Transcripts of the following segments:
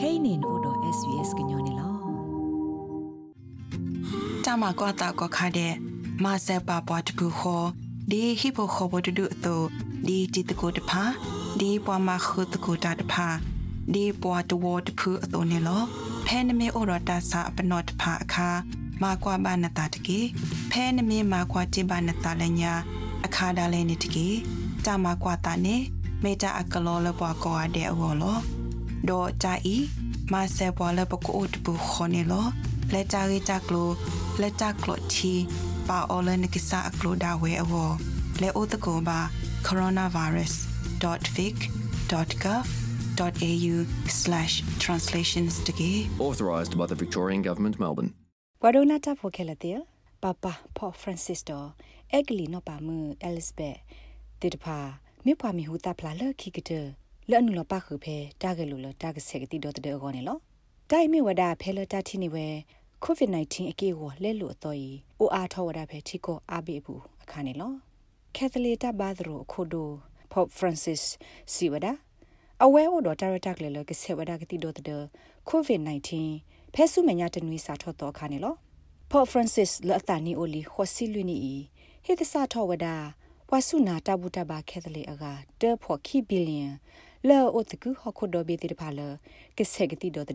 kainin odo svs gnyone lo တမကွာတာကခါတဲ့မဆက်ပါပွားတပူခေါ်ဒီဟိပိုခေါ်ဘတူတူဒီจิตကိုတဖာဒီပွားမခုတကိုတာတဖာဒီပွားတဝတဖူအတော်နေလောဖဲနမေဩရတာစာပနောတဖာအခါမာကွာဘာနတာတကေဖဲနမေမာကွာတိဘာနတာလညာအခါဒါလဲနေတကေတမကွာတာနေမေတာအကလောလပွားကောအတဲ့အဝလော ဒေါ်ကြဤမဆက်ပွားလပကိုတပူခေါ်နေလောလက်တာရီတကလိုလက်တာကလိုတီပါအော်လနကိစာအကလိုဒါဝဲအဝလဲအိုတကောပါ coronavirus.vic.gov.au/translations တကေ Authorised by the Victorian Government, Melbourne. ဘဒိုနာတာဖိုခဲလတဲ့ပပဖော်ဖရန်စစ်တော်အက်ကလီနောပါမူအဲလစ်ဘက်တေတဖာမြေပွားမီဟူတာဖလာလခိကတဲ့ လန်နုလပါခုဖဲတာဂဲလိုလတာဂဆက်ကတိတော်တဲ့ကောနေလောတိုင်မီဝဒဖဲလတာတီနေဝဲ COVID-19 အကေကိုလဲလို့အတော်ကြီးအိုအားထောဝဒဖဲချီကိုအားပေးဘူးအခါနေလောကက်သလီတာဘာဒရိုခိုဒို Pope Francis Siwada awe o do director le le ke sewada ke ti do de covid-19 phe su menya tenui sa tho to kha ne lo Pope Francis le atani oli hosi lu ni i he the sa tho wada wa su na ta bu ta ba ke le aga de pho ki billion le o te ku ho ko do be ti la otaku be the do the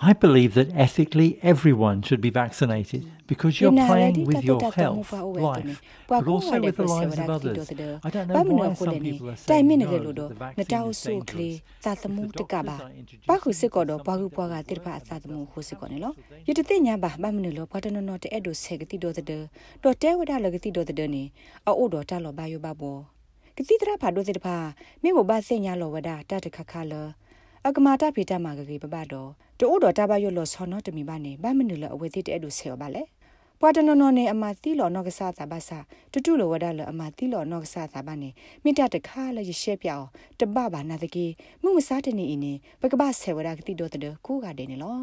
I believe that ethically everyone should be vaccinated because you're playing with your health, life, but also with the lives of others. I don't know why some people are saying no, the vaccine is dangerous. If the doctors are introducing vaccines, they that. ကောတော့ဘာခုပွားကတိဖာသာသမုခုစစ်ကောနေလို့ယတတိညာဘာဘာမနလို့ဘာတနနောတဲ့အဲ့ဒိုဆေကတိတော့တဲ့တော့တဲဝဒလကတိတော့တဲ့နေအို့တော့တလောဘာယောဘာဘောကတိတရဖာဒိုတဲ့ဖာမိဘဘာစင်ညာလောဝဒတတခခလာအကမာတာဖေတမှာကလေးပပတော့တိုးတော်တဘရွလောဆောနောတမီပါနေဗမနုလအဝေတိတဲ့ဒုဆေောပါလေပွာတနနောနေအမသီလောနောကစားတာဘာစာတူတူလောဝဒလအမသီလောနောကစားတာဘာနေမိတတခါလရရှေပြောင်းတပဘာနာတကေမှုမစားတနေအင်းနေပကပဆေဝဒကတိတော့တဲ့ကိုကတဲ့နေလော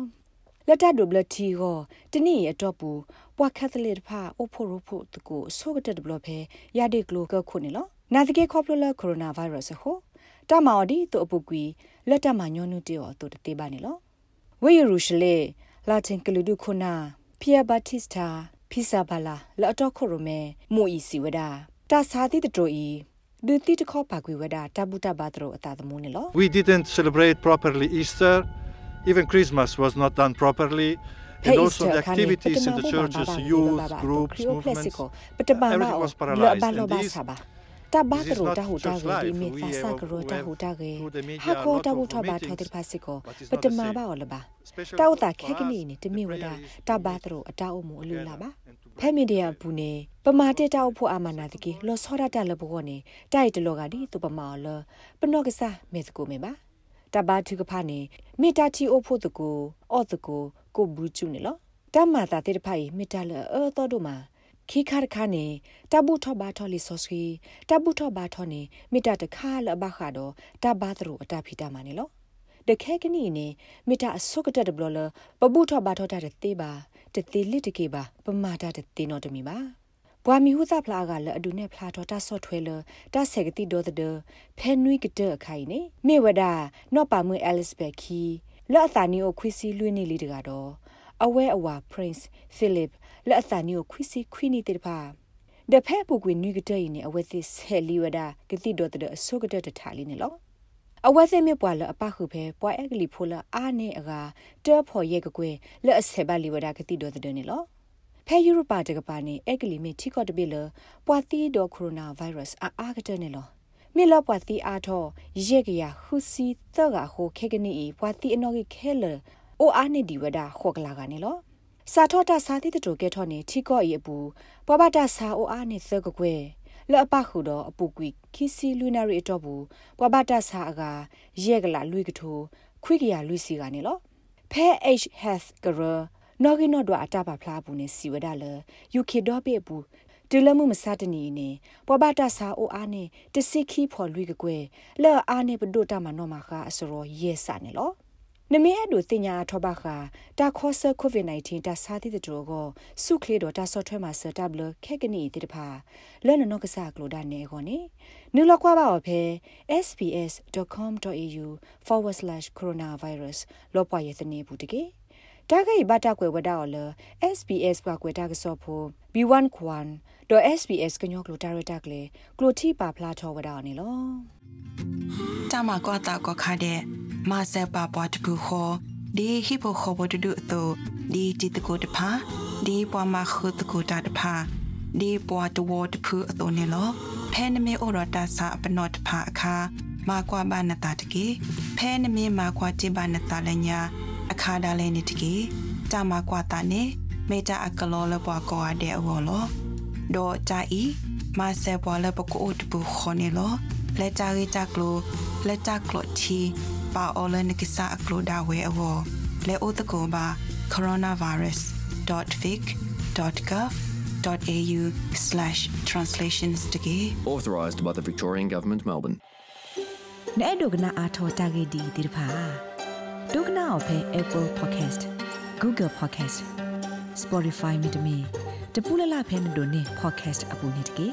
လက်တဒဘလတီကိုတနည်းအတော့ပူပွာကက်သလစ်ဖာအိုဖိုရိုဖိုတကိုဆိုကတဲ့ဘလဖဲရတဲ့ဂလိုကခုနေလော နာတကေခေါပလလကိုရိုနာဗိုင်းရပ်စ်ဟိုတမော်ဒီတူအပုကွီလက်တမညောနုတေော်တူတေပါနေလောဝေယရုရှလေလာတင်ကလူဒုခုနာဖီယာဘတ်တစ်စတာဖီဆာဘာလာလာတော့ခိုရမဲမူအီစီဝဒတာစာတိတတိုဤဒုတိတခောပါကွေဝဒတဘူတဘာတရောအတာသမုန်လော We didn't celebrate properly Easter. Even Christmas was not done properly. And also the activities in the churches, youth, groups, movements, everything was paralyzed. And these တဘာကရိုတာဟူတာဂေဒီမီသာစာကရိုတာဟူတာဂေဟာခိုတာဘူထဘာထောတိဖာစီကိုပတမဘာော်လဘာတောက်တာခဲကနီနေတမီဝဒတဘာတရိုအတောက်အမှုအလူလာပါဖဲမီဒီယာဘူးနေပမာတက်တောက်ဖို့အာမနာတကေလောစောရတလဘောနေတိုက်တလောကဒီသူပမာလပနော့ကစားမေစကိုမေပါတဘာထုကဖာနေမေတာတီအိုဖို့တကူအော့တကူကိုဘူးချူနေလောတမတာတေတဖိုင်မေတာလအော်တော်တို့မှာ ခိခါခါနေတပုထဘာထောလီဆောစကီတပုထဘာထောနေမိတာတခါလဘခါတော့တဘာသရအတာဖီတာမနေလောတခဲကနီနေမိတာအစုကတက်ဘလလပပုထဘာထောတာတေးပါတသေးလစ်တကေပါပမာတာတသေးနော်တမီပါဘွာမီဟုသဖလာကလအဒုနဲ့ဖလာတော့တဆော့ထွဲလတဆက်ကတိဒေါ်တဲ့ဖဲနွိကတဲ့ခိုင်နေမေဝဒနော့ပါမွေအဲလစ်ဘက်ခီလော့အသာနီကိုခွီစီလွှင်းနေလေတကတော့အဝဲအဝါ Prince Philip လက်အသနီကိုခွီစီခွီနီတေတပါဒဖဲပူကွေနွိကတဲ့နေအဝဲသစ်ဆဲလီဝဒကတိတော်တဲ့အဆုကတဲ့တထားလေးနေလောအဝဲသိမြပွာလအပခုဖဲပွာအက်ကလီဖိုလာအာနေအကတဲဖော်ရဲ့ကွယ်လက်အဆေဘလီဝဒကတိတော်တဲ့နေလောဖဲယူရိုပါတကပါနေအက်ကလီမီတီကော့တပိလပွာသီဒိုကိုရိုနာဗိုင်းရပ်စ်အာအာကတဲ့နေလောမေလပွာသီအားထောရေကရဟူစီသောကဟိုခေကနီပွာသီအနော်ကခဲလအိုအာနေဒီဝဒခောကလာကနေလော စာထောတာစာတိတတိုကဲထောနေထီကော့ဤအပူပပတာစာအိုအားနေသကကွယ်လောအပခုတော့အပူကွီခီစီလူနာရီတော့ဘူးပပတာစာအကရဲကလာလွိကထိုခွိကရလွိစီကနေလောဖဲ H health ကရနော်ကီနော်ဒွာအတာပါဖလားဘူးနေစီဝဒါလ UK တော့ပေဘူးတူလမှုမစတနီနေပပတာစာအိုအားနေတစိခီဖော်လွိကကွယ်လောအားနေပဒိုတာမနော်မခါအစရောရဲစနေလော နမေအဒုတင်ညာထောဘခာတာခောဆာကိုဗစ် -19 တာစာတိတတော်ကိုစုခလေတော့တာဆော့ထွဲမှာစတာဘလခက်ကနီတိတဖာလဲ့နနော့ကစားကလိုဒါနေခေါနေနူလကွာပါအဖေ sbs.com.au/coronavirus လောပွားရဲ့စနေဘူးတကေတာဂိဘတာကွယ်ဝဒါော်လ SBS ကကွယ်တာကစောဖို့ B1 ခွန် .sbs ကညောကလိုတာရတာကလေကလိုတီပါဖလာထောဝဒါနေလောတာမကွာတာကွာခါတဲ့ မာဆယ်ပါပွားတပူခေါ်ဒီဟိပိုခေါ်ဘတူတူဒီတီတကိုတဖာဒီပွားမခုတကိုတာတဖာဒီပွားတဝတဖူအသွနေလောဖဲနမေဩရတာစာပနော့တဖာအခါမာကွာဘာနတာတကေဖဲနမေမာကွာတိဘာနတာလညာအခါဒါလဲနေတကေတာမကွာတာနေမေတာအကလောလပွားကောအတဲ့အဝလောဒေါ်ကြဤမာဆယ်ပွားလပကိုတပူခေါ်နေလောလက်တာရီတာကလိုလက်တာကလိုတီ ပါအော်လနကိစာအကလိုဒါဝဲအဝလဲအိုတကောပါ coronavirus.vic.gov.au/translations တကေ authorised by the Victorian Government Melbourne နဲ့ဒုကနာအာထောတာဂေဒီဒီဖာဒုကနာအဖဲ Apple Podcast Google Podcast Spotify မြေတမီတပူလလဖဲမတို့နေ podcast အပူနေတကေ